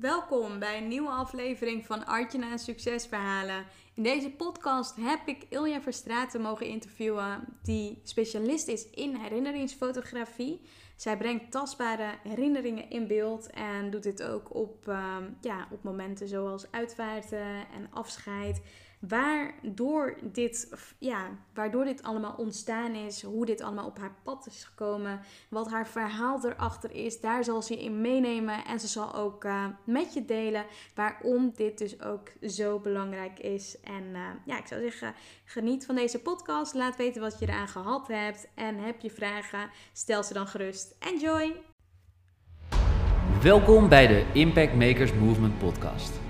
Welkom bij een nieuwe aflevering van Artjana Succesverhalen. In deze podcast heb ik Ilja Verstraeten mogen interviewen, die specialist is in herinneringsfotografie. Zij brengt tastbare herinneringen in beeld en doet dit ook op, ehm, ja, op momenten zoals uitvaarten en afscheid. Waardoor dit, ja, waardoor dit allemaal ontstaan is, hoe dit allemaal op haar pad is gekomen, wat haar verhaal erachter is, daar zal ze je in meenemen. En ze zal ook uh, met je delen waarom dit dus ook zo belangrijk is. En uh, ja, ik zou zeggen, geniet van deze podcast. Laat weten wat je eraan gehad hebt. En heb je vragen, stel ze dan gerust. Enjoy! Welkom bij de Impact Makers Movement podcast.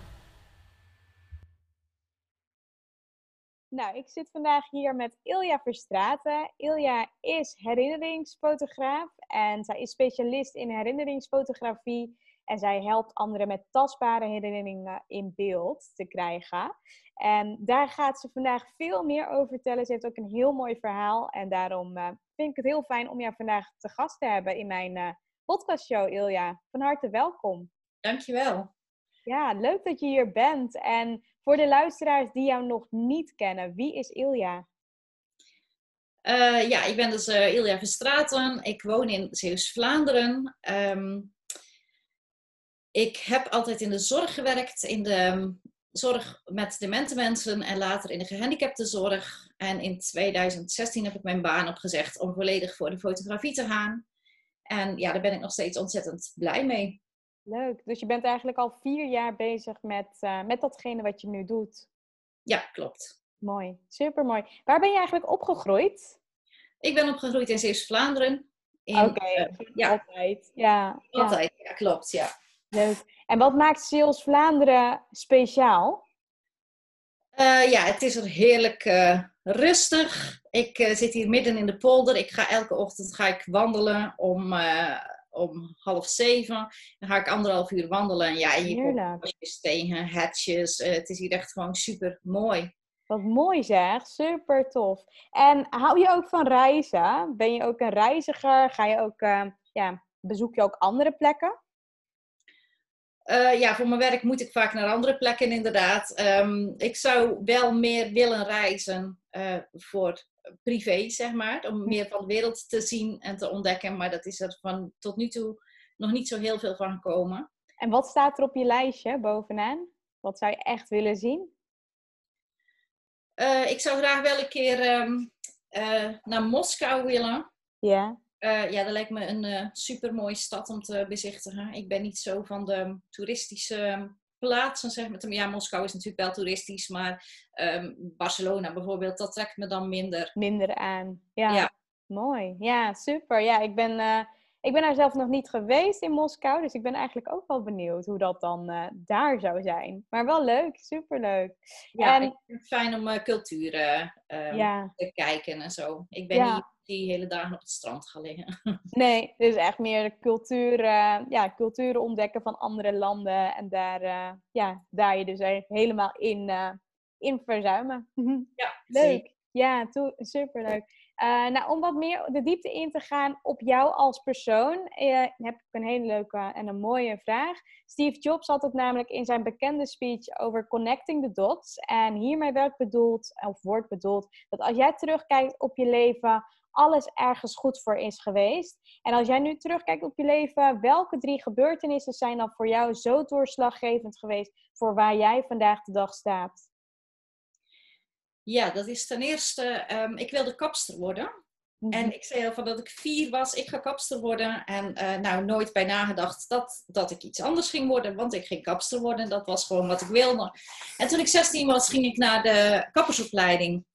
Nou, ik zit vandaag hier met Ilja Verstraten. Ilja is herinneringsfotograaf en zij is specialist in herinneringsfotografie en zij helpt anderen met tastbare herinneringen in beeld te krijgen. En daar gaat ze vandaag veel meer over vertellen. Ze heeft ook een heel mooi verhaal. En daarom uh, vind ik het heel fijn om jou vandaag te gast te hebben in mijn uh, podcastshow, Ilja. Van harte welkom. Dankjewel. Ja, leuk dat je hier bent. En voor de luisteraars die jou nog niet kennen, wie is Ilja? Uh, ja, ik ben dus Ilja Verstraten. Ik woon in Zeeuws-Vlaanderen. Um, ik heb altijd in de zorg gewerkt, in de ehm, zorg met demente mensen en later in de gehandicaptenzorg. En in 2016 heb ik mijn baan opgezegd om volledig voor de fotografie te gaan. En ja, daar ben ik nog steeds ontzettend blij mee. Leuk. Dus je bent eigenlijk al vier jaar bezig met, uh, met datgene wat je nu doet. Ja, klopt. Mooi. Super mooi. Waar ben je eigenlijk opgegroeid? Ik ben opgegroeid in Zeeuws-Vlaanderen. Oké, okay. uh, ja. altijd. Ja, altijd, ja. ja, klopt, ja. Leuk. En wat maakt Sales Vlaanderen speciaal? Uh, ja, het is er heerlijk uh, rustig. Ik uh, zit hier midden in de polder. Ik ga elke ochtend ga ik wandelen om, om half zeven. Dan ga ik anderhalf uur wandelen. En ja, en je komt tegen, hatches. het is hier echt gewoon super mooi. Wat mooi zeg, super tof. En hou je ook van reizen? Ben je ook een reiziger? Ga je ook, ja, bezoek je ook andere plekken? Uh, ja, voor mijn werk moet ik vaak naar andere plekken inderdaad. Um, ik zou wel meer willen reizen uh, voor privé, zeg maar. Om meer van de wereld te zien en te ontdekken. Maar dat is er van tot nu toe nog niet zo heel veel van gekomen. En wat staat er op je lijstje bovenaan? Wat zou je echt willen zien? Uh, ik zou graag wel een keer um, naar Moskou willen. Ja. Uh, ja, dat lijkt me een super mooie stad om te bezichtigen. Ik ben niet zo van de toeristische plaatsen, zeg maar. Ja, Moskou is natuurlijk wel toeristisch, maar um, Barcelona bijvoorbeeld, dat trekt me dan minder. Minder aan. Ja, ja. mooi. Ja, super. Ja, ik ben, uh, ik ben daar zelf nog niet geweest in Moskou, dus ik ben eigenlijk ook wel benieuwd hoe dat dan daar zou zijn. Maar wel leuk, super leuk. Ja, en... ik vind het fijn om cultuur ja. te kijken en zo. Ik ben ja. niet die hele dagen op het strand gaan liggen. Nee, dus echt meer de cultuur, uh, ja, culturen ontdekken van andere landen. En daar, uh, ja, daar je dus eigenlijk helemaal in, uh, in verzuimen. Ja, leuk. Ja, superleuk. Uh, nou, om wat meer de diepte in te gaan op jou als persoon, uh, heb ik een hele leuke en een mooie vraag. Steve Jobs had het namelijk in zijn bekende speech over connecting the dots. En hiermee werd bedoeld, of wordt bedoeld, dat als jij terugkijkt op je leven, alles ergens goed voor is geweest. En als jij nu terugkijkt op je leven, welke drie gebeurtenissen zijn dan voor jou zo doorslaggevend geweest voor waar jij vandaag de dag staat? Ja, dat is ten eerste, um, ik wilde kapster worden. En mhm. ik zei al van dat ik vier was, ik ga kapster worden. En uh, nou, nooit bij nagedacht dat, dat ik iets anders ging worden, want ik ging kapster worden. Dat was gewoon wat ik wilde. En toen ik 16 was, ging ik naar de kappersopleiding.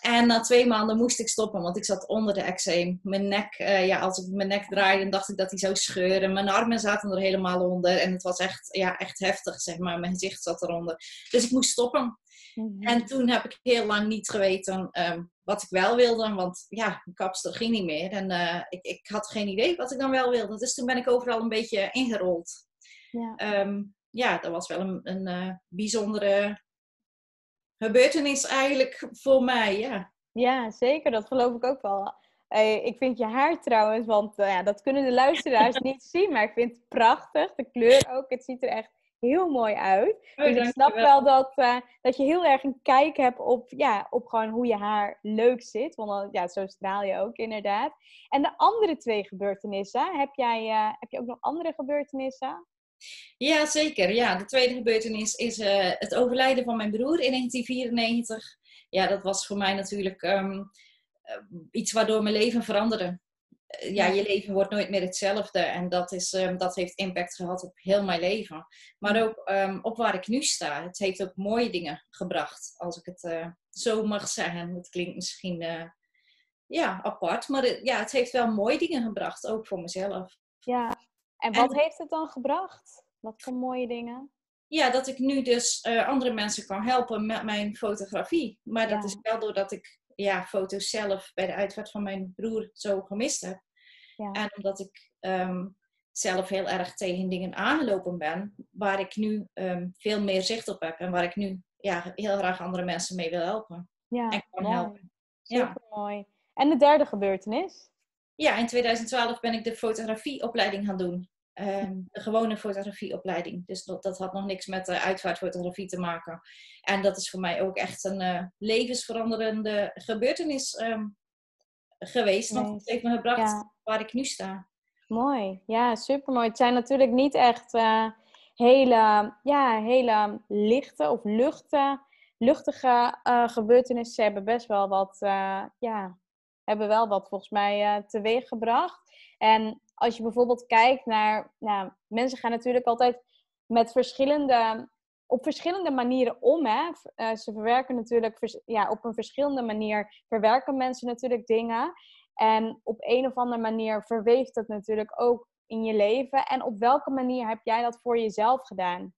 En na twee maanden moest ik stoppen, want ik zat onder de eczeem. Mijn nek, uh, ja, als ik mijn nek draaide, dacht ik dat hij zou scheuren. Mijn armen zaten er helemaal onder. En het was echt, ja, echt heftig, zeg maar. Mijn gezicht zat eronder. Dus ik moest stoppen. Mhm. En toen heb ik heel lang niet geweten um, wat ik wel wilde. Want ja, mijn kapster ging niet meer. En uh, ik, ik had geen idee wat ik dan wel wilde. Dus toen ben ik overal een beetje ingerold. Ja, um, ja dat was wel een, een uh, bijzondere gebeurtenis eigenlijk voor mij, ja. Ja, zeker. Dat geloof ik ook wel. Ik vind je haar trouwens, want uh, ja, dat kunnen de luisteraars niet zien, maar ik vind het prachtig. De kleur ook, het ziet er echt heel mooi uit. Oh, dus ik snap wel dat, uh, dat je heel erg een kijk hebt op, ja, op gewoon hoe je haar leuk zit. Want dan, ja, zo straal je ook inderdaad. En de andere twee gebeurtenissen, heb, jij, uh, heb je ook nog andere gebeurtenissen? Ja, zeker. Ja, de tweede gebeurtenis is uh, het overlijden van mijn broer in 1994. Ja, dat was voor mij natuurlijk um, iets waardoor mijn leven veranderde. Uh, ja, je leven wordt nooit meer hetzelfde. En dat, is, um, dat heeft impact gehad op heel mijn leven. Maar ook um, op waar ik nu sta. Het heeft ook mooie dingen gebracht, als ik het uh, zo mag zeggen. Het klinkt misschien ja, apart, maar ja, het heeft wel mooie dingen gebracht, ook voor mezelf. Ja, en wat heeft het dan gebracht? Wat voor mooie dingen? Ja, dat ik nu dus uh, andere mensen kan helpen met mijn fotografie. Maar dat is wel doordat ik ja, foto's zelf bij de uitvaart van mijn broer zo gemist heb. Ja. En omdat ik um, zelf heel erg tegen dingen aangelopen ben, waar ik nu um, veel meer zicht op heb en waar ik nu ja, heel graag andere mensen mee wil helpen. Ja, en kan mooi. helpen. Super ja. mooi. En de derde gebeurtenis? Ja, in 2012 ben ik de fotografieopleiding gaan doen. Um, de gewone fotografieopleiding. Dus dat, dat, had nog niks met de uitvaartfotografie te maken. En dat is voor mij ook echt een uh, levensveranderende gebeurtenis um, geweest. Want het heeft me gebracht waar ik nu sta. Mooi, ja, supermooi. Het zijn natuurlijk niet echt uh, hele, ja, hele lichte of luchte, luchtige uh, gebeurtenissen. Ze hebben best wel wat, ja, hebben wel wat volgens mij uh, teweeg gebracht. En als je bijvoorbeeld kijkt naar, nou, mensen gaan natuurlijk altijd met verschillende, op verschillende manieren om. Hè? Uh, ze verwerken natuurlijk, ja, op een verschillende manier verwerken mensen natuurlijk dingen. En op een of andere manier verweeft dat natuurlijk ook in je leven. En op welke manier heb jij dat voor jezelf gedaan?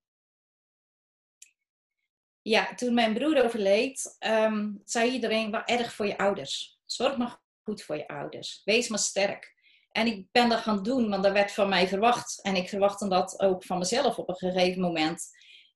Ja, toen mijn broer overleed, um, zei iedereen wel erg voor je ouders. Zorg maar goed voor je ouders. Wees maar sterk. En ik ben dat gaan doen, want dat werd van mij verwacht. En ik verwachtte dat ook van mezelf op een gegeven moment.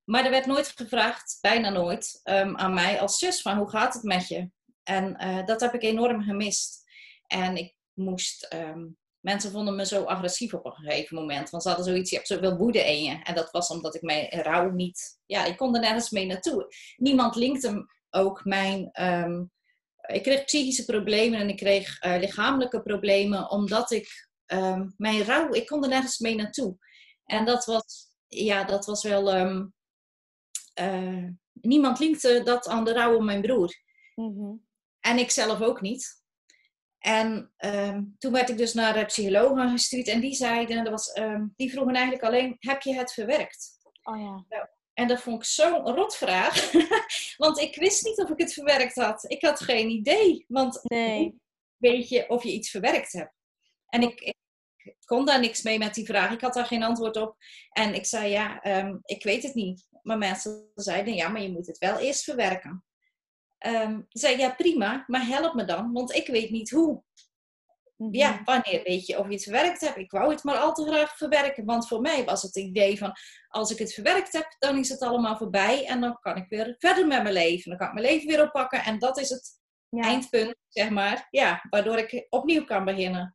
Maar er werd nooit gevraagd, bijna nooit, um, aan mij als zus van hoe gaat het met je? En uh, dat heb ik enorm gemist. En ik moest, um, mensen vonden me zo agressief op een gegeven moment. Want ze hadden zoiets, je hebt zoveel woede in je. En dat was omdat ik mijn rouw niet, ja, ik kon er nergens mee naartoe. Niemand linkte ook mijn um, ik kreeg psychische problemen en ik kreeg uh, lichamelijke problemen, omdat ik um, mijn rouw, ik kon er nergens mee naartoe. En dat was, ja, dat was wel, um, uh, niemand linkte dat aan de rouw om mijn broer. Mm-hmm. En ik zelf ook niet. En um, toen werd ik dus naar de psycholoog gestuurd en die zeiden, dat was, die vroegen eigenlijk alleen, heb je het verwerkt? Oh ja. Nou, en dat vond ik zo'n rotvraag. want ik wist niet of ik het verwerkt had. Ik had geen idee. Want nee. weet je of je iets verwerkt hebt? En ik, ik, kon daar niks mee met die vraag. Ik had daar geen antwoord op. En ik zei, ja, um, ik weet het niet. Maar mensen zeiden, ja, maar je moet het wel eerst verwerken. Um, zei, ja, prima, maar help me dan, want ik weet niet hoe. Ja, mhm. wanneer weet je of je het verwerkt hebt? Ik wou het maar al te graag verwerken. Want voor mij was het idee van, als ik het verwerkt heb, dan is het allemaal voorbij. En dan kan ik weer verder met mijn leven. Dan kan ik mijn leven weer oppakken. En dat is het eindpunt, zeg maar. Ja, waardoor ik opnieuw kan beginnen.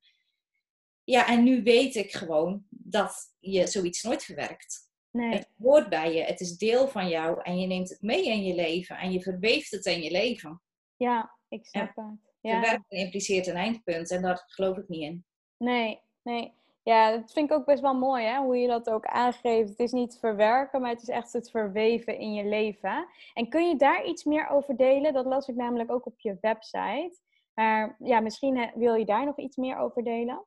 Ja, en nu weet ik gewoon dat je zoiets nooit verwerkt. Nee. Het hoort bij je, het is deel van jou en je neemt het mee in je leven en je verweeft het in je leven. Ja, ik snap het. Ja. Verwerken impliceert een eindpunt en daar geloof ik niet in. Nee, nee. Ja, dat vind ik ook best wel mooi, hè? hoe je dat ook aangeeft. Het is niet verwerken, maar het is echt het verweven in je leven. En kun je daar iets meer over delen? Dat las ik namelijk ook op je website. Maar ja, misschien wil je daar nog iets meer over delen?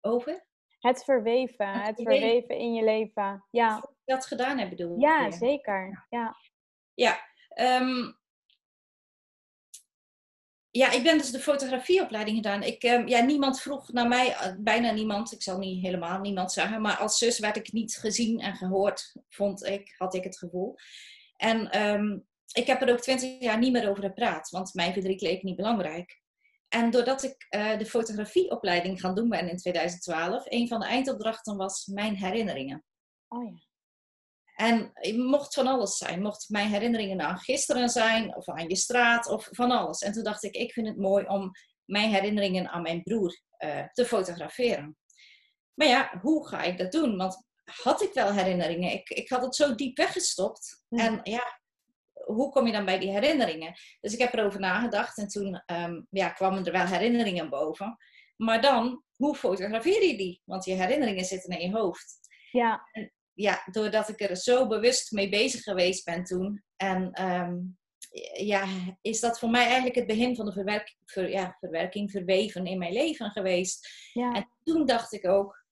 Over? Het verweven, het, verweven in je leven. Ja. Dat gedaan hebt, bedoel Ja, zeker. Ja, ja ehm, ja, ik ben dus de fotografieopleiding gedaan. Ik, ehm, ja, niemand vroeg naar mij, eh, bijna niemand, ik zal niet helemaal niemand zeggen, maar als zus werd ik niet gezien en gehoord, vond ik, had ik het gevoel. En ehm, ik heb er ook twintig jaar niet meer over gepraat, want mijn verdriet leek niet belangrijk. En doordat ik uh, de fotografieopleiding gaan doen ben in 2012, een van de eindopdrachten was mijn herinneringen. Oh ja. En het mocht van alles zijn. Mocht mijn herinneringen aan gisteren zijn, of aan je straat, of van alles. En toen dacht ik, ik vind het mooi om mijn herinneringen aan mijn broer uh, te fotograferen. Maar ja, hoe ga ik dat doen? Want had ik wel herinneringen? Ik, ik had het zo diep weggestopt. Mm. En ja, hoe kom je dan bij die herinneringen? Dus ik heb erover nagedacht en toen um, ja, kwamen er wel herinneringen boven. Maar dan, hoe fotografeer je die? Want je herinneringen zitten in je hoofd. Ja. En, ja, doordat ik er zo bewust mee bezig geweest ben toen. En um, ja, is dat voor mij eigenlijk het begin van de verwerk, ver, ja, verwerking, verweven in mijn leven geweest. Ja. En toen dacht ik ook,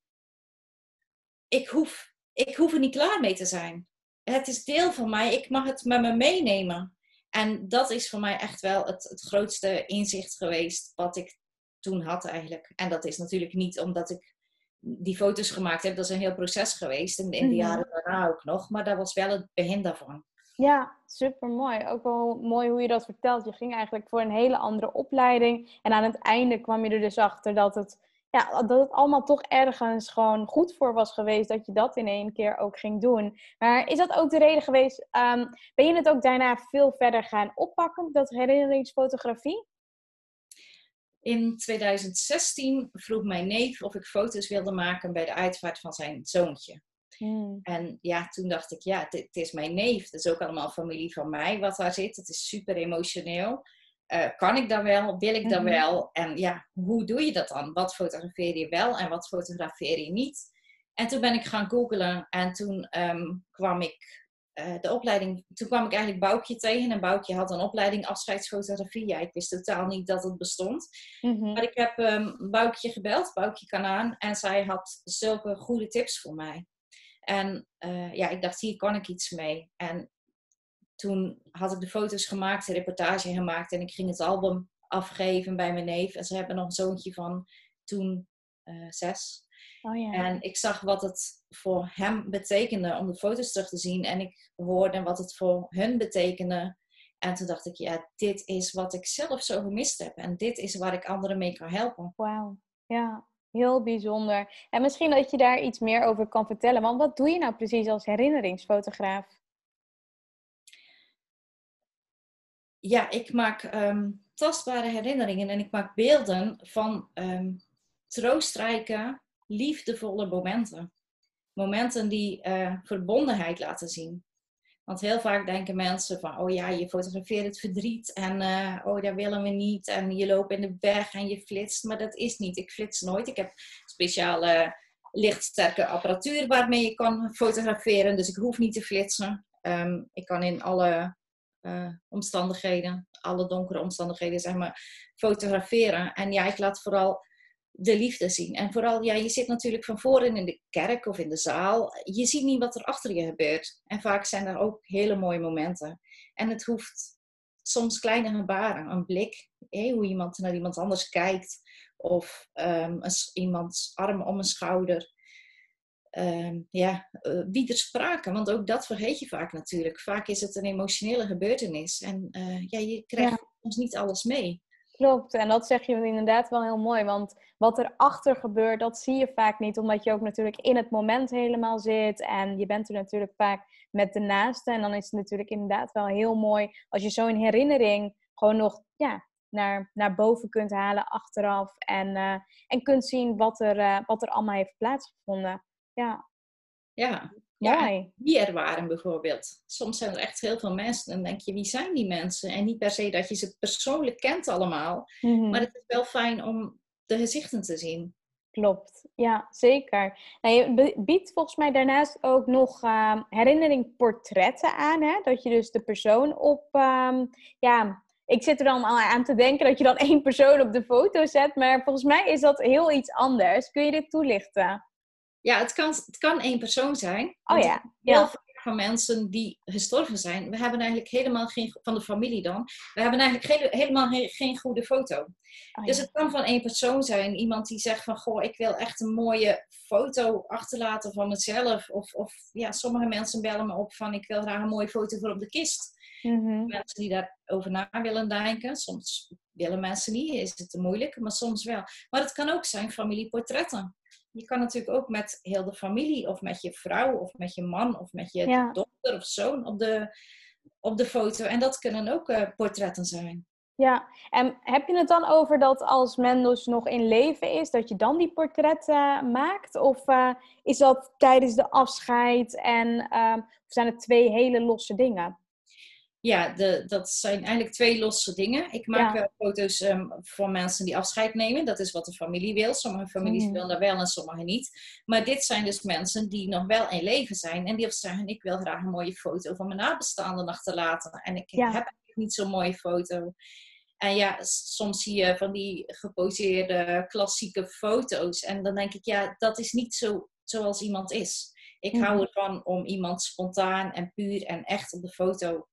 ik hoef, ik hoef er niet klaar mee te zijn het is deel van mij, ik mag het met me meenemen. En dat is voor mij echt wel het, het grootste inzicht geweest wat ik toen had eigenlijk. En dat is natuurlijk niet omdat ik die foto's gemaakt heb. Dat is een heel proces geweest. In, in de mhm. jaren daarna ook nog. Maar dat was wel het begin daarvan. Ja, super mooi. Ook wel mooi hoe je dat vertelt. Je ging eigenlijk voor een hele andere opleiding. En aan het einde kwam je er dus achter dat het ja, dat het allemaal toch ergens gewoon goed voor was geweest dat je dat in één keer ook ging doen. Maar is dat ook de reden geweest? Um, ben je het ook daarna veel verder gaan oppakken, dat herinneringsfotografie? In 2016 vroeg mijn neef of ik foto's wilde maken bij de uitvaart van zijn zoontje. Hmm. En ja, toen dacht ik, ja, het is mijn neef. Het is ook allemaal familie van mij wat daar zit. Het is super emotioneel. Uh, kan ik dat wel? Wil ik dat mhm. wel? En ja, hoe doe je dat dan? Wat fotografeer je wel en wat fotografeer je niet? En toen ben ik gaan googlen en toen ehm, kwam ik uh, de opleiding, toen kwam ik eigenlijk Boukje tegen. En Boukje had een opleiding afscheidsfotografie. Ja, ik wist totaal niet dat het bestond. Mhm. Maar ik heb um, Boukje gebeld, Boukje Kanaan, en zij had zulke goede tips voor mij. En uh, ja, ik dacht, hier kan ik iets mee. En toen had ik de foto's gemaakt, de reportage gemaakt en ik ging het album afgeven bij mijn neef. En ze hebben nog een zoontje van toen uh, zes. Oh, ja. En ik zag wat het voor hem betekende om de foto's terug te zien. En ik hoorde wat het voor hun betekende. En toen dacht ik, ja, dit is wat ik zelf zo gemist heb. En dit is waar ik anderen mee kan helpen. Wauw, ja, heel bijzonder. En misschien dat je daar iets meer over kan vertellen. Want wat doe je nou precies als herinneringsfotograaf? ja, ik maak ehm, tastbare herinneringen en ik maak beelden van um, troostrijke, liefdevolle momenten. Momenten die uh, verbondenheid laten zien. Want heel vaak denken mensen van, oh ja, je fotografeert het verdriet en uh, oh, dat willen we niet. En je loopt in de berg en je flitst, maar dat is niet. Ik flits nooit. Ik heb speciale lichtsterke apparatuur waarmee je kan fotograferen, dus ik hoef niet te flitsen. Um, ik kan in alle uh, omstandigheden, alle donkere omstandigheden, zeg maar, fotograferen. En ja, ik laat vooral de liefde zien. En vooral, ja, je zit natuurlijk van voren in de kerk of in de zaal. Je ziet niet wat er achter je gebeurt. En vaak zijn er ook hele mooie momenten. En het hoeft soms kleine gebaren, een blik, hoe iemand naar iemand anders kijkt. Of um, een, iemands arm om een schouder uh, ja, uh, wie er spraken. Want ook dat vergeet je vaak natuurlijk. Vaak is het een emotionele gebeurtenis. En uh, ja, je krijgt ja. soms niet alles mee. Klopt, en dat zeg je inderdaad wel heel mooi. Want wat er achter gebeurt, dat zie je vaak niet. Omdat je ook natuurlijk in het moment helemaal zit. En je bent er natuurlijk vaak met de naaste. En dan is het natuurlijk inderdaad wel heel mooi als je zo'n herinnering gewoon nog ja, naar, naar boven kunt halen achteraf. En, eh, en kunt zien wat er, eh, wat er allemaal heeft plaatsgevonden. Ja, Ja. Ja, wie er waren bijvoorbeeld. Soms zijn er echt heel veel mensen en dan denk je, wie zijn die mensen? En niet per se dat je ze persoonlijk kent allemaal. Mhm. Maar het is wel fijn om de gezichten te zien. Klopt, ja, zeker. Nou, je biedt volgens mij daarnaast ook nog ehm herinneringportretten aan, hè? Dat je dus de persoon op, ehm, ja, ik zit er dan al aan te denken dat je dan één persoon op de foto zet, maar volgens mij is dat heel iets anders. Kun je dit toelichten? Ja, het kan, het kan één persoon zijn. Oh ja, Heel ja. vaak van mensen die gestorven zijn, we hebben eigenlijk helemaal geen, van de familie dan, we hebben eigenlijk hele- helemaal geen, geen goede foto. Oh Dus het kan van één persoon zijn. Iemand die zegt van, goh, ik wil echt een mooie foto achterlaten van mezelf. Of, of ja, sommige mensen bellen me op van, ik wil graag een mooie foto voor op de kist. Mhm. Mensen die daarover na willen denken. Soms willen mensen niet, is het te moeilijk, maar soms wel. Maar het kan ook zijn familieportretten. Je kan natuurlijk ook met heel de familie, of met je vrouw, of met je man, of met je Ja. dochter of zoon op de, op de foto. En dat kunnen ook eh, portretten zijn. Ja, en heb je het dan over dat als men dus nog in leven is, dat je dan die portretten maakt? Of eh, is dat tijdens de afscheid en of zijn het twee hele losse dingen? Ja, de, dat zijn eigenlijk twee losse dingen. Ik maak Ja. wel foto's ehm, voor mensen die afscheid nemen. Dat is wat de familie wil. Sommige families Mhm. willen dat wel en sommige niet. Maar dit zijn dus mensen die nog wel in leven zijn. En die zeggen, ik wil graag een mooie foto van mijn nabestaanden achterlaten. En ik Ja. heb eigenlijk niet zo'n mooie foto. En ja, soms zie je van die geposeerde klassieke foto's. En dan denk ik, ja, dat is niet zo zoals iemand is. Ik hou ervan om iemand spontaan en puur en echt op de foto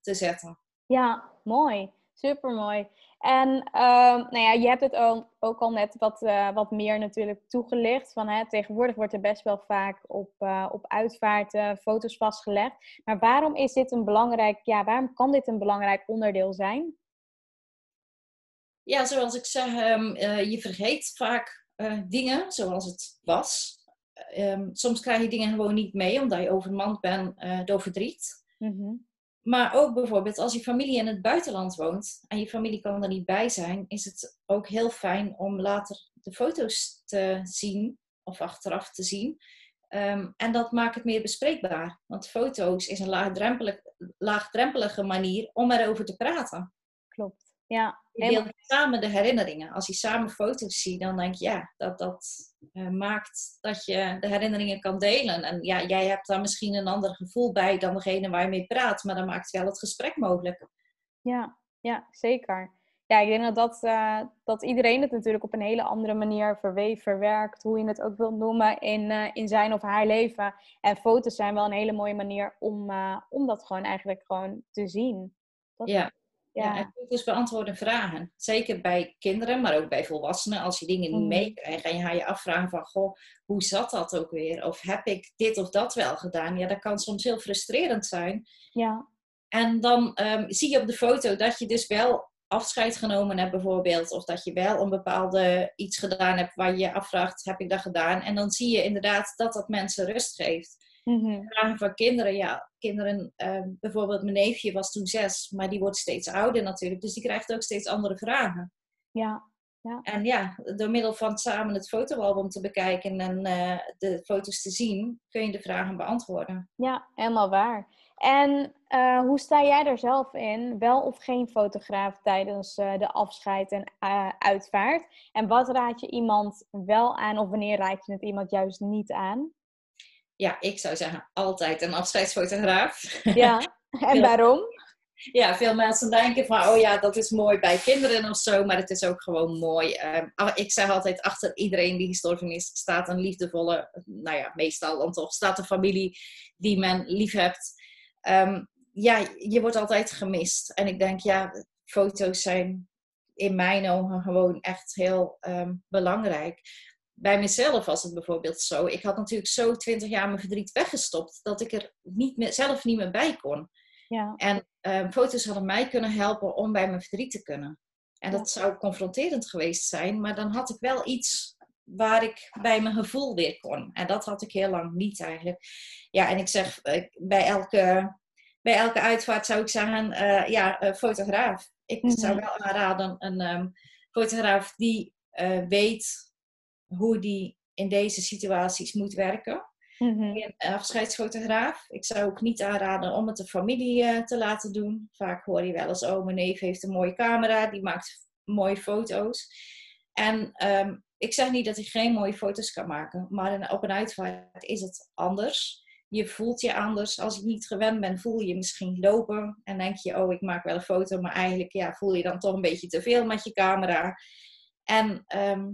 te zetten. Ja, mooi. Supermooi. En ehm, nou ja, je hebt het ook, ook al net wat, eh, wat meer natuurlijk toegelicht. Van, hè, tegenwoordig wordt er best wel vaak op, eh, op uitvaarten foto's vastgelegd. Maar waarom is dit een belangrijk, ja, waarom kan dit een belangrijk onderdeel zijn? Ja, zoals ik zeg, ehm, eh, je vergeet vaak eh, dingen zoals het was. Ehm, soms krijg je dingen gewoon niet mee omdat je overmand bent eh, door verdriet. Mhm. Maar ook bijvoorbeeld als je familie in het buitenland woont en je familie kan er niet bij zijn, is het ook heel fijn om later de foto's te zien of achteraf te zien. Ehm, en dat maakt het meer bespreekbaar. Want foto's is een laagdrempelig, laagdrempelige manier om erover te praten. Klopt. Ja, Je deelt samen de herinneringen. Als je samen foto's ziet, dan denk je ja, dat dat eh, maakt dat je de herinneringen kan delen. En ja, jij hebt daar misschien een ander gevoel bij dan degene waar je mee praat, maar dat maakt wel het gesprek mogelijk. Ja, ja, zeker. Ja, ik denk dat, dat, eh, dat iedereen het natuurlijk op een hele andere manier verweeft, verwerkt, hoe je het ook wilt noemen, in, eh, in zijn of haar leven. En foto's zijn wel een hele mooie manier om, om dat gewoon eigenlijk gewoon te zien. Dat- Ja. Ja, en foto's beantwoorden vragen. Zeker bij kinderen, maar ook bij volwassenen. Als je dingen niet Mhm. meekrijgt en je gaat je afvragen van... Goh, hoe zat dat ook weer? Of heb ik dit of dat wel gedaan? Ja, dat kan soms heel frustrerend zijn. ja, En dan ehm, zie je op de foto dat je dus wel afscheid genomen hebt bijvoorbeeld. Of dat je wel een bepaalde iets gedaan hebt waar je je afvraagt, heb ik dat gedaan? En dan zie je inderdaad dat dat mensen rust geeft. Mhm. Vragen van kinderen, ja, kinderen, ehm, bijvoorbeeld mijn neefje was toen zes, maar die wordt steeds ouder natuurlijk. Dus die krijgt ook steeds andere vragen. ja, En ja, door middel van samen het fotoalbum te bekijken en eh, de foto's te zien, kun je de vragen beantwoorden. ja, helemaal waar. En eh, hoe sta jij er zelf in? Wel of geen fotograaf tijdens eh, de afscheid en uitvaart? En wat raad je iemand wel aan of wanneer raad je het iemand juist niet aan? Ja, ik zou zeggen altijd een afscheidsfotograaf. Ja, en waarom? ja, veel mensen denken van, oh ja, dat is mooi bij kinderen of zo, maar het is ook gewoon mooi. Ehm, ah, ik zeg altijd, achter iedereen die gestorven is, staat een liefdevolle, nou ja, meestal dan toch, staat een familie die men lief hebt. Ehm, ja, je wordt altijd gemist. En ik denk, ja, foto's zijn in mijn ogen gewoon echt heel ehm, belangrijk. Bij mezelf was het bijvoorbeeld zo. Ik had natuurlijk zo twintig jaar mijn verdriet weggestopt, dat ik er niet meer, zelf niet meer bij kon. Ja, En ehm, foto's hadden mij kunnen helpen om bij mijn verdriet te kunnen. En dat zou confronterend geweest zijn, maar dan had ik wel iets waar ik bij mijn gevoel weer kon. En dat had ik heel lang niet eigenlijk. Ja, en ik zeg, eh, bij elke bij elke uitvaart zou ik zeggen, uh, ja, fotograaf. Ik zou Mhm. wel aanraden een ehm, fotograaf die eh, weet hoe die in deze situaties moet werken. Mhm. Een afscheidsfotograaf. Ik zou ook niet aanraden om het de familie eh, te laten doen. Vaak hoor je wel eens, oh, mijn neef heeft een mooie camera, die maakt mooie foto's. En ehm, ik zeg niet dat hij geen mooie foto's kan maken, maar in- op een uitvaart is het anders. Je voelt je anders. Als je niet gewend bent, voel je je misschien lopen en denk je, oh, ik maak wel een foto, maar eigenlijk ja, voel je dan toch een beetje te veel met je camera. En ehm,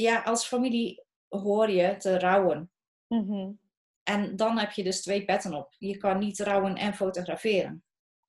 ja, als familie hoor je te rouwen. Mhm. En dan heb je dus twee petten op. Je kan niet rouwen en fotograferen.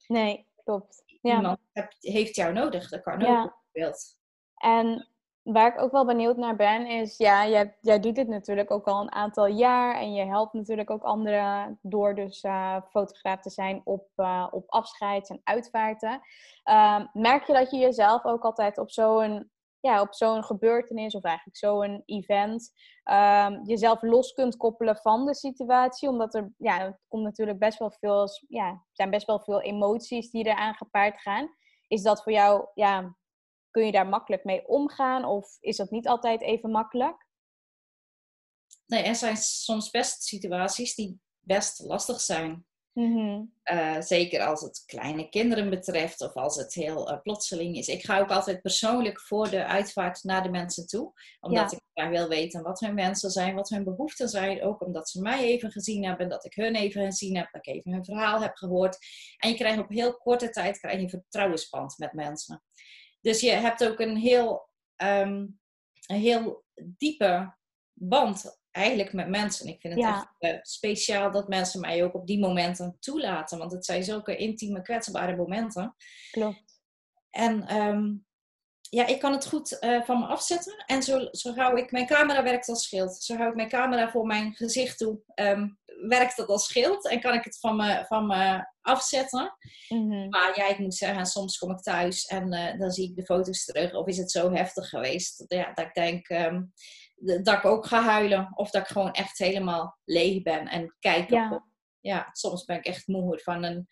Nee, klopt. Ja. Iemand heb- heeft jou nodig. Dat kan ook Ja. bijvoorbeeld. En waar ik ook wel benieuwd naar ben, is ja, jij, jij doet dit natuurlijk ook al een aantal jaar en je helpt natuurlijk ook anderen door dus eh, fotograaf te zijn op, eh, op afscheids- en uitvaarten. Ehm, merk je dat je jezelf ook altijd op zo'n ja, op zo'n gebeurtenis of eigenlijk zo'n event ehm, jezelf los kunt koppelen van de situatie? Omdat er, ja, komt natuurlijk best wel veel, ja, zijn best wel veel emoties die eraan gepaard gaan. Is dat voor jou, ja, kun je daar makkelijk mee omgaan of is dat niet altijd even makkelijk? Nee, er zijn soms best situaties die best lastig zijn. Eh, zeker als het kleine kinderen betreft of als het heel eh, plotseling is. Ik ga ook altijd persoonlijk voor de uitvaart naar de mensen toe. Omdat Ja. ik graag wil weten wat hun wensen zijn, wat hun behoeften zijn. Ook omdat ze mij even gezien hebben, dat ik hun even gezien heb, dat ik even hun verhaal heb gehoord. En je krijgt op heel korte tijd krijg je een vertrouwensband met mensen. Dus je hebt ook een heel, ehm, een heel diepe band eigenlijk met mensen. Ik vind het Ja. echt eh, speciaal dat mensen mij ook op die momenten toelaten. Want het zijn zulke intieme, kwetsbare momenten. Klopt. En ehm, ja, ik kan het goed eh, van me afzetten. En zo, zo hou ik mijn camera werkt als schild. Zo hou ik mijn camera voor mijn gezicht toe. ehm, werkt dat als schild en kan ik het van me, van me afzetten. Mhm. Maar ja, ik moet zeggen, soms kom ik thuis en eh, dan zie ik de foto's terug. Of is het zo heftig geweest ja, dat ik denk ehm, dat ik ook ga huilen. Of dat ik gewoon echt helemaal leeg ben en kijk. Ja. op- ja, soms ben ik echt moe van een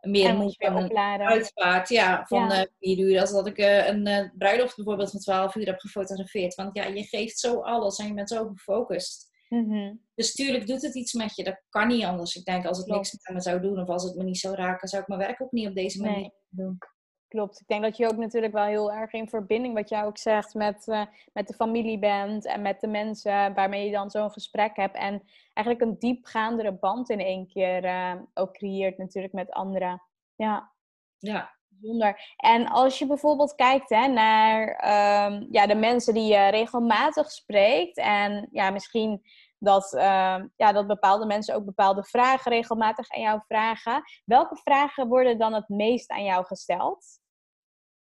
meer moe van een opladen. uitvaart. Ja, van Ja. eh, vier uur. Als dat ik eh, een eh, bruiloft bijvoorbeeld van 12 uur heb gefotografeerd. Want ja, je geeft zo alles en je bent zo gefocust. Mhm. Dus tuurlijk doet het iets met je. Dat kan niet anders. Ik denk als het Klopt. niks met me zou doen of als het me niet zou raken, zou ik mijn werk ook niet op deze manier Nee. doen. Klopt. Ik denk dat je ook natuurlijk wel heel erg in verbinding, wat jij ook zegt, met, eh, met de familie bent en met de mensen waarmee je dan zo'n gesprek hebt. En eigenlijk een diepgaandere band in één keer eh, ook creëert natuurlijk met anderen. Ja, Ja, bijzonder. En als je bijvoorbeeld kijkt hè, naar ehm, ja, de mensen die je regelmatig spreekt en ja, misschien dat, ehm, ja, dat bepaalde mensen ook bepaalde vragen regelmatig aan jou vragen. Welke vragen worden dan het meest aan jou gesteld?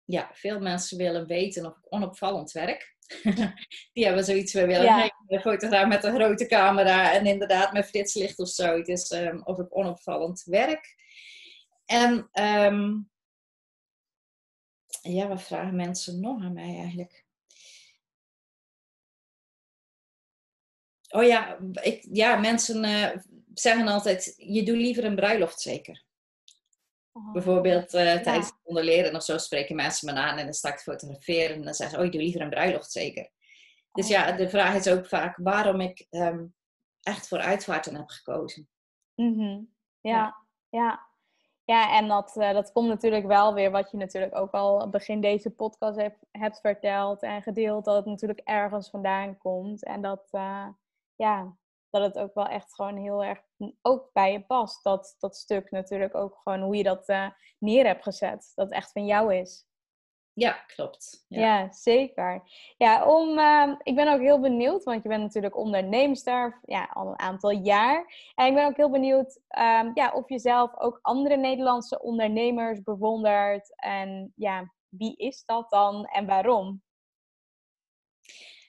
Ja, veel mensen willen weten of ik onopvallend werk. Die hebben zoiets, we willen Ja. een fotograaf met een grote camera en inderdaad met flitslicht of zo. Het is ehm, of ik onopvallend werk. En ehm, ja, wat vragen mensen nog aan mij eigenlijk? Oh ja, ik, ja mensen eh, zeggen altijd, je doet liever een bruiloft zeker. Bijvoorbeeld eh, tijdens het onderleren of zo spreken mensen me aan en dan sta ik te fotograferen en dan zeggen ze, oh, je doet liever een bruiloft zeker. Dus ja, de vraag is ook vaak waarom ik ehm, echt voor uitvaarten heb gekozen. Mhm. Ja, ja. Ja, en dat, eh, dat komt natuurlijk wel weer, wat je natuurlijk ook al begin deze podcast hebt, hebt verteld en gedeeld, dat het natuurlijk ergens vandaan komt. En dat, eh, ja, dat het ook wel echt gewoon heel erg ook bij je past. Dat, dat stuk natuurlijk ook gewoon hoe je dat eh, neer hebt gezet. Dat het echt van jou is. Ja, klopt. Ja. Ja, zeker. Ja, om, ehm, ik ben ook heel benieuwd, want je bent natuurlijk onderneemster ja, al een aantal jaar. En ik ben ook heel benieuwd ehm, ja, of je zelf ook andere Nederlandse ondernemers bewondert. En ja, wie is dat dan en waarom?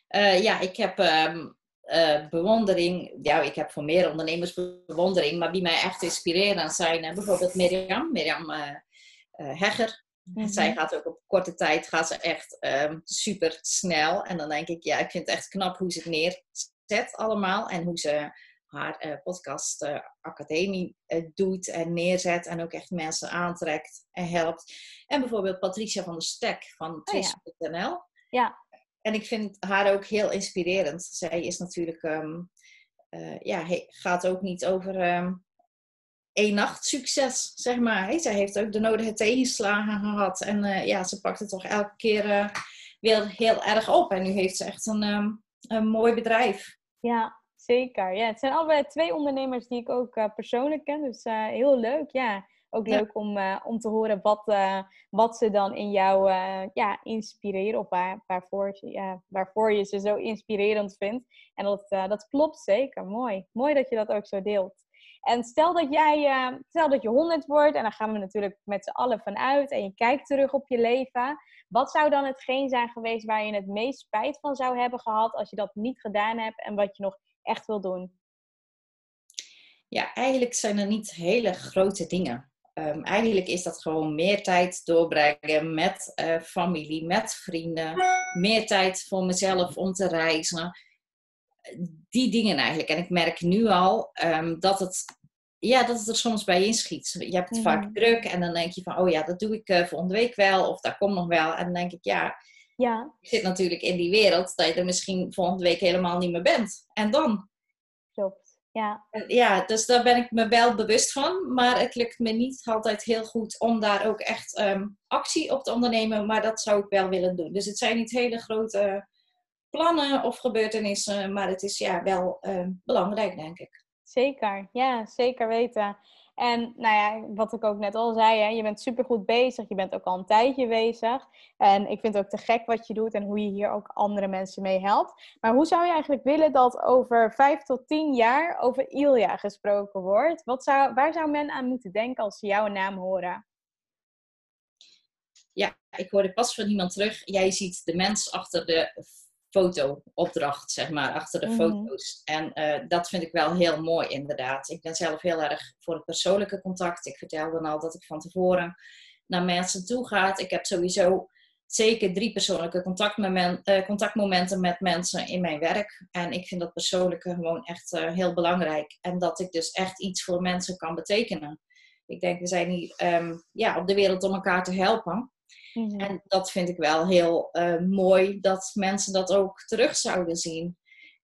Eh, ja, ik heb ehm, eh, bewondering. Ja, ik heb voor meer ondernemers bewondering. Maar wie mij echt inspireren zijn eh, bijvoorbeeld Mirjam. Mirjam eh, Hegger. Mhm. Zij gaat ook op korte tijd gaat ze echt ehm, super snel. En dan denk ik, ja, ik vind het echt knap hoe ze het neerzet allemaal. En hoe ze haar podcast academie doet en neerzet en ook echt mensen aantrekt en helpt. En bijvoorbeeld Patricia van der Stek van Oh ja. Twist.nl. Ja. En ik vind haar ook heel inspirerend. Zij is natuurlijk, ehm, eh, ja, gaat ook niet over ehm één nacht succes, zeg maar. Hè. Zij heeft ook de nodige tegenslagen gehad. En eh, ja, ze pakt het toch elke keer eh, weer heel erg op. En nu heeft ze echt een, ehm, een mooi bedrijf. Ja, zeker. Ja, het zijn allebei twee ondernemers die ik ook persoonlijk ken. Dus heel leuk. Ja, ook Ja. leuk om, eh, om te horen wat, eh, wat ze dan in jou eh, ja, inspireren. Of waar, waarvoor, ja, waarvoor je ze zo inspirerend vindt. En dat, dat klopt zeker. Mooi. Mooi dat je dat ook zo deelt. En stel dat jij, stel dat je 100 wordt, en daar gaan we natuurlijk met z'n allen van uit, en je kijkt terug op je leven. Wat zou dan hetgeen zijn geweest waar je het meest spijt van zou hebben gehad als je dat niet gedaan hebt en wat je nog echt wil doen? Ja, eigenlijk zijn er niet hele grote dingen. Ehm, eigenlijk is dat gewoon meer tijd doorbrengen met eh, familie, met vrienden. Meer tijd voor mezelf om te reizen. Die dingen eigenlijk. En ik merk nu al ehm, dat, het, ja, dat het er soms bij inschiet. Je hebt het Mhm. vaak druk en dan denk je van, oh ja, dat doe ik eh, volgende week wel. Of dat komt nog wel. En dan denk ik, ja, Ja, ik zit natuurlijk in die wereld dat je er misschien volgende week helemaal niet meer bent. En dan? Ja, Ja, dus daar ben ik me wel bewust van. Maar het lukt me niet altijd heel goed om daar ook echt ehm, actie op te ondernemen. Maar dat zou ik wel willen doen. Dus het zijn niet hele grote plannen of gebeurtenissen. Maar het is ja, wel ehm, belangrijk, denk ik. zeker. Ja, zeker weten. En nou ja, wat ik ook net al zei, hè, je bent supergoed bezig. Je bent ook al een tijdje bezig. En ik vind het ook te gek wat je doet en hoe je hier ook andere mensen mee helpt. Maar hoe zou je eigenlijk willen dat over vijf tot tien jaar over Ilja gesproken wordt? Wat zou, waar zou men aan moeten denken als ze jouw naam horen? Ja, ik hoorde pas van iemand terug. Jij ziet de mens achter de fotoopdracht, zeg maar, achter de Mhm. foto's. En eh, dat vind ik wel heel mooi, inderdaad. Ik ben zelf heel erg voor het persoonlijke contact. Ik vertelde al dat ik van tevoren naar mensen toe ga. Ik heb sowieso zeker drie persoonlijke eh, contactmomenten met mensen in mijn werk. En ik vind dat persoonlijke gewoon echt eh, heel belangrijk. En dat ik dus echt iets voor mensen kan betekenen. Ik denk, we zijn hier ehm, ja, op de wereld om elkaar te helpen. Mhm. En dat vind ik wel heel eh, mooi dat mensen dat ook terug zouden zien.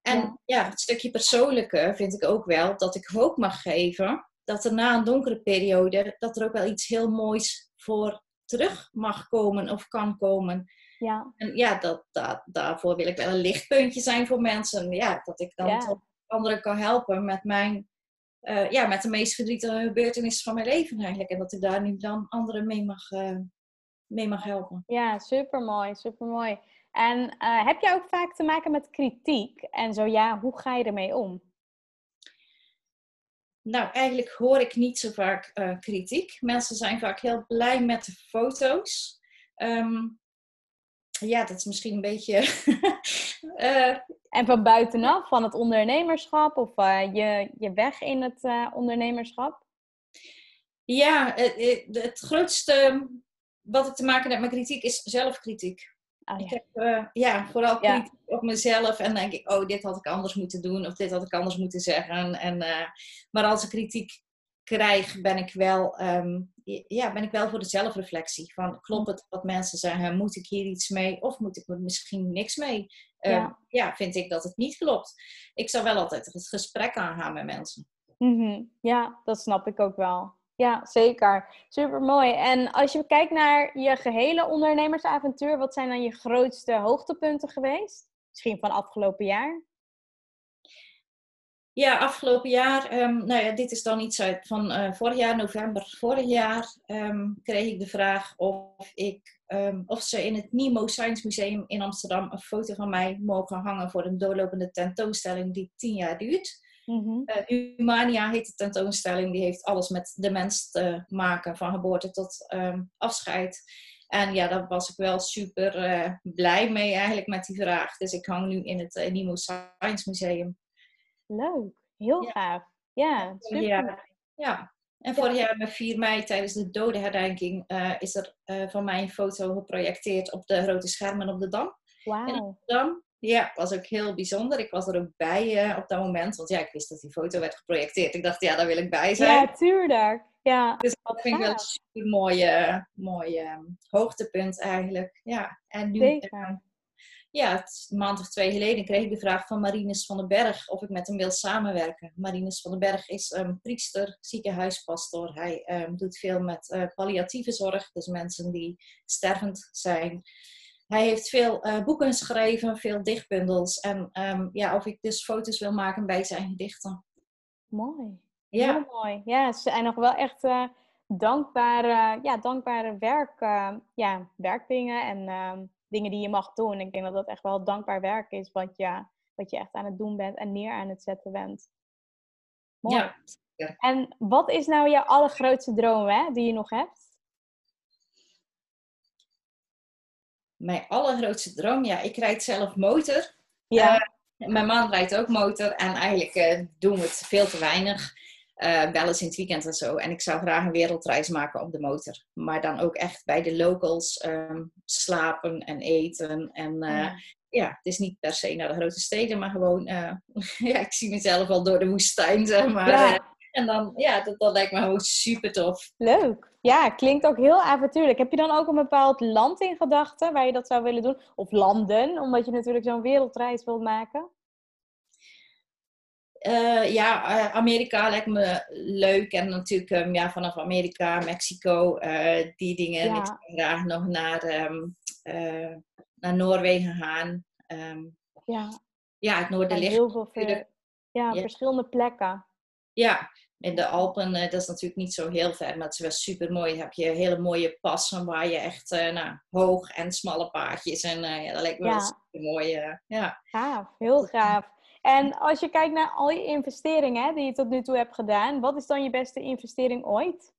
En Ja. ja. het stukje persoonlijke vind ik ook wel dat ik hoop mag geven dat er na een donkere periode dat er ook wel iets heel moois voor terug mag komen of kan komen. Ja, En ja, dat, dat, daarvoor wil ik wel een lichtpuntje zijn voor mensen. Ja, dat ik dan Ja. toch anderen kan helpen met mijn, eh, ja, met de meest verdrietige gebeurtenissen van mijn leven eigenlijk. En dat ik daar nu dan anderen mee mag, eh, mee mag helpen. ja supermooi, supermooi. En eh, heb jij ook vaak te maken met kritiek? En zo ja, hoe ga je ermee om? Nou, eigenlijk hoor ik niet zo vaak eh, kritiek. Mensen zijn vaak heel blij met de foto's. Ehm, ja, dat is misschien een beetje. eh, En van buitenaf, van het ondernemerschap of je, je weg in het ondernemerschap? ja, het- het grootste wat ik te maken heb met kritiek is zelfkritiek. Oh, Ik heb eh, ja, vooral Ja. kritiek op mezelf en denk ik, oh, dit had ik anders moeten doen of dit had ik anders moeten zeggen. En, eh, maar als ik kritiek krijg, ben ik wel, ehm, ja, ben ik wel voor de zelfreflectie. Van, klopt het wat mensen zeggen? Moet ik hier iets mee of moet ik er misschien niks mee? Eh, Ja. ja, vind ik dat het niet klopt. Ik zou wel altijd het gesprek aangaan met mensen. Mhm. ja, dat snap ik ook wel. Ja, zeker. Super mooi. En als je kijkt naar je gehele ondernemersavontuur, wat zijn dan je grootste hoogtepunten geweest? Misschien van afgelopen jaar? Ja, afgelopen jaar, ehm, nou ja, dit is dan iets uit van eh, vorig jaar, november vorig jaar, ehm, kreeg ik de vraag of, ik, ehm, of ze in het Nemo Science Museum in Amsterdam een foto van mij mogen hangen voor een doorlopende tentoonstelling die tien jaar duurt. Mhm. Eh, Humania heet de tentoonstelling, die heeft alles met de mens te maken, van geboorte tot ehm, afscheid. En ja, daar was ik wel super eh, blij mee eigenlijk met die vraag. Dus ik hang nu in het eh, Nemo Science Museum. Leuk. Heel Ja. gaaf. Ja, super. Ja, ja. En vorig jaar met 4 mei tijdens de dodenherdenking eh, is er van mij een foto geprojecteerd op de grote schermen op de Dam. in Wauw. Amsterdam. Ja, was ook heel bijzonder. Ik was er ook bij op dat moment. Want ja, ik wist dat die foto werd geprojecteerd. Ik dacht, ja, daar wil ik bij zijn. Ja, tuurlijk. Ja, dus dat vind ik wel een super mooie, mooie hoogtepunt eigenlijk. Ja, en nu, Zeker ja, een maand of twee geleden kreeg ik de vraag van Marinus van den Berg of ik met hem wil samenwerken. Marinus van den Berg is um, priester, ziekenhuispastor. Hij um, doet veel met uh, palliatieve zorg, dus mensen die stervend zijn. Hij heeft veel uh, boeken geschreven, veel dichtbundels. En um, ja, of ik dus foto's wil maken bij zijn gedichten. Mooi. Ja. Heel mooi. Ja, ze zijn nog wel echt uh, dankbare, ja, dankbare werk, ja, werkdingen en dingen die je mag doen. Ik denk dat dat echt wel dankbaar werk is wat je, wat je echt aan het doen bent en neer aan het zetten bent. Mooi. Ja. En wat is nou je allergrootste droom hè, die je nog hebt? Mijn allergrootste droom? Ja, ik rijd zelf motor. Ja. Uh, mijn man rijdt ook motor en eigenlijk uh, doen we het veel te weinig. Uh, wel eens in het weekend en zo. En ik zou graag een wereldreis maken op de motor. Maar dan ook echt bij de locals um, slapen en eten. En ja. ja. het is niet per se naar de grote steden, maar gewoon... Ja, ik zie mezelf al door de woestijn, zeg maar. Ja. En dan, ja, dat, dat lijkt me gewoon super tof. Leuk. Ja, klinkt ook heel avontuurlijk. Heb je dan ook een bepaald land in gedachten waar je dat zou willen doen? Of landen, omdat je natuurlijk zo'n wereldreis wilt maken? Uh, ja, eh, Amerika lijkt me leuk. En natuurlijk um, ja, vanaf Amerika, Mexico, uh, die dingen. Ja. Ik zou graag nog naar, um, naar Noorwegen gaan. Um, ja. ja, het noorden ligt. Heel veel ja, verschillende plekken. Ja, in de Alpen, dat is natuurlijk niet zo heel ver, maar het is wel super mooi. Dan heb je hele mooie passen waar je echt nou, hoog en smalle paadjes. En ja, dat lijkt me wel super mooi. ja. Gaaf, heel gaaf. En als je kijkt naar al je investeringen hè, die je tot nu toe hebt gedaan, wat is dan je beste investering ooit?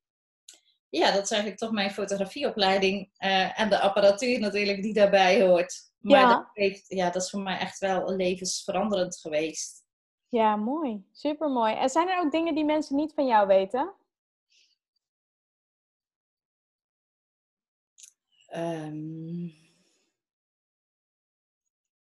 Ja, dat is eigenlijk toch mijn fotografieopleiding uh, en de apparatuur natuurlijk die daarbij hoort. Maar ja. Dat, heeft, ja, dat is voor mij echt wel levensveranderend geweest. Ja, mooi. Super mooi. En zijn er ook dingen die mensen niet van jou weten? Um,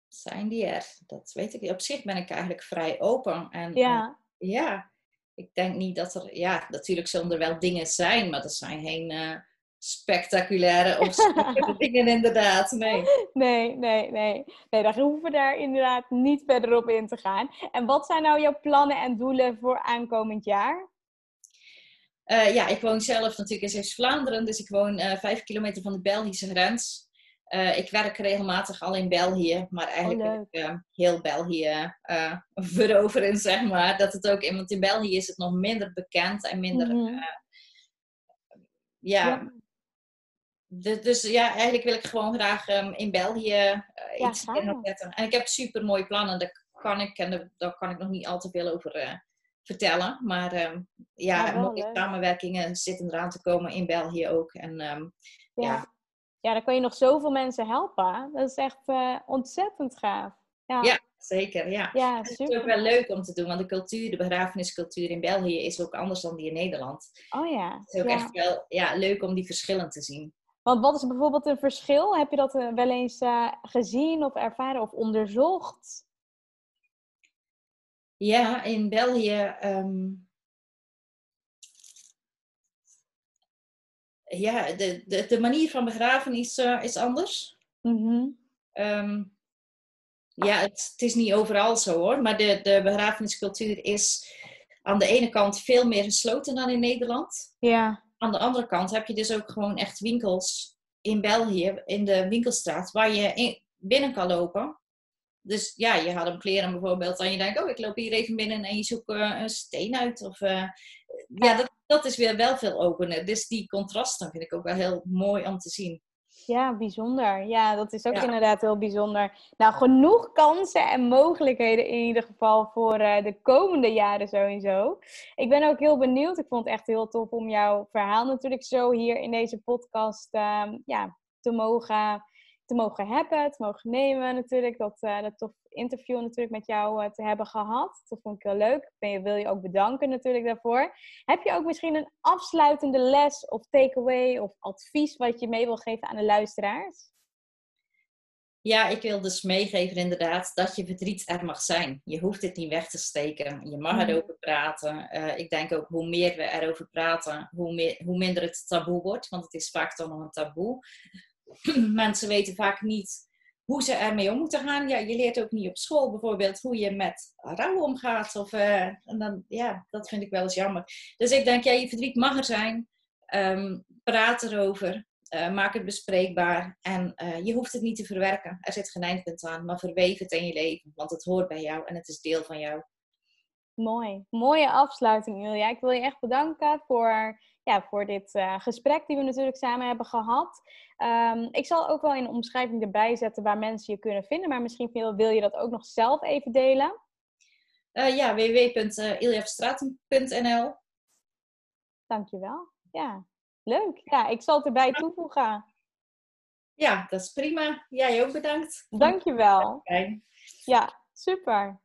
zijn die er? Dat weet ik niet. Op zich ben ik eigenlijk vrij open. En, ja. ja, ik denk niet dat er... Ja, natuurlijk zullen er wel dingen zijn, maar dat zijn geen uh, spectaculaire of dingen inderdaad. Nee. nee, nee, nee. Nee, daar hoeven we daar inderdaad niet verder op in te gaan. En wat zijn nou jouw plannen en doelen voor aankomend jaar? Uh, ja, ik woon zelf natuurlijk in Zeeuws-Vlaanderen, dus ik woon uh, vijf kilometer van de Belgische grens. Uh, ik werk regelmatig al in België, maar eigenlijk oh, ik uh, heel België uh, veroveren, zeg maar. Dat het ook, want in België is het nog minder bekend en minder. Mm -hmm. ja. ja. De, dus ja, eigenlijk wil ik gewoon graag um, in België iets ja, zetten. En ik heb super mooie plannen, daar kan ik, en daar kan ik nog niet al te veel over vertellen. Maar um, ja, ja mooie samenwerkingen zitten eraan te komen in België ook. En um, ja ja, dan kan je nog zoveel mensen helpen. Dat is echt uh, ontzettend gaaf. Ja. zeker. Ja. ja het is ook wel leuk om te doen, want de cultuur, de begrafeniscultuur in België is ook anders dan die in Nederland. Oh ja. Het is ook echt wel ja, leuk om die verschillen te zien. Want wat is bijvoorbeeld een verschil? Heb je dat eh, wel eens uh, gezien of ervaren of onderzocht? Ja, in België um, ja, de, de, de manier van begraven is, uh, is anders. Mm um, ja, het, het, is niet overal zo hoor, maar de, de begrafeniscultuur is aan de ene kant veel meer gesloten dan in Nederland. Ja. Aan de andere kant heb je dus ook gewoon echt winkels in België, in de winkelstraat, waar je in, binnen kan lopen. Dus ja, je had een kleren bijvoorbeeld en je denkt, oh, ik loop hier even binnen en je zoekt uh, een steen uit. Of, uh, ja, dat, dat is weer wel veel opener. Dus die contrasten vind ik ook wel heel mooi om te zien. Ja, bijzonder. Ja, dat is ook inderdaad heel bijzonder. Nou, genoeg kansen en mogelijkheden in ieder geval voor uh, de komende jaren sowieso. Ik ben ook heel benieuwd. Ik vond het echt heel tof om jouw verhaal natuurlijk zo hier in deze podcast uh, ja, te mogen te mogen hebben, te mogen nemen natuurlijk. Dat, uh, dat tof interview natuurlijk met jou uh, te hebben gehad. Dat vond ik heel leuk. Ik wil je ook bedanken natuurlijk daarvoor. Heb je ook misschien een afsluitende les of takeaway of advies wat je mee wil geven aan de luisteraars? Ja, ik wil dus meegeven inderdaad dat je verdriet er mag zijn. Je hoeft het niet weg te steken. Je mag Mhm. erover praten. Eh, ik denk ook hoe meer we erover praten, hoe, meer, hoe minder het taboe wordt. Want het is vaak toch nog een taboe. Mensen weten vaak niet hoe ze ermee om moeten gaan. Ja, je leert ook niet op school bijvoorbeeld hoe je met rouw omgaat. Of, eh, en dan, ja, dat vind ik wel eens jammer. Dus ik denk, ja, je verdriet mag er zijn. Ehm, praat erover. Eh, maak het bespreekbaar. En eh, je hoeft het niet te verwerken. Er zit geen eindpunt aan. Maar verweef het in je leven. Want het hoort bij jou en het is deel van jou. Mooi. Mooie afsluiting, Ilja. Ik wil je echt bedanken voor, ja, voor dit eh, gesprek die we natuurlijk samen hebben gehad. Ehm, ik zal ook wel in de omschrijving erbij zetten waar mensen je kunnen vinden. Maar misschien wil, je dat ook nog zelf even delen. Eh ja, www.iljefstraten.nl Dankjewel. Ja, leuk. Ja, ik zal het erbij toevoegen. Ja, dat is prima. Jij ook bedankt. Dankjewel. Ja, super.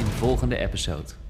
volgende episode.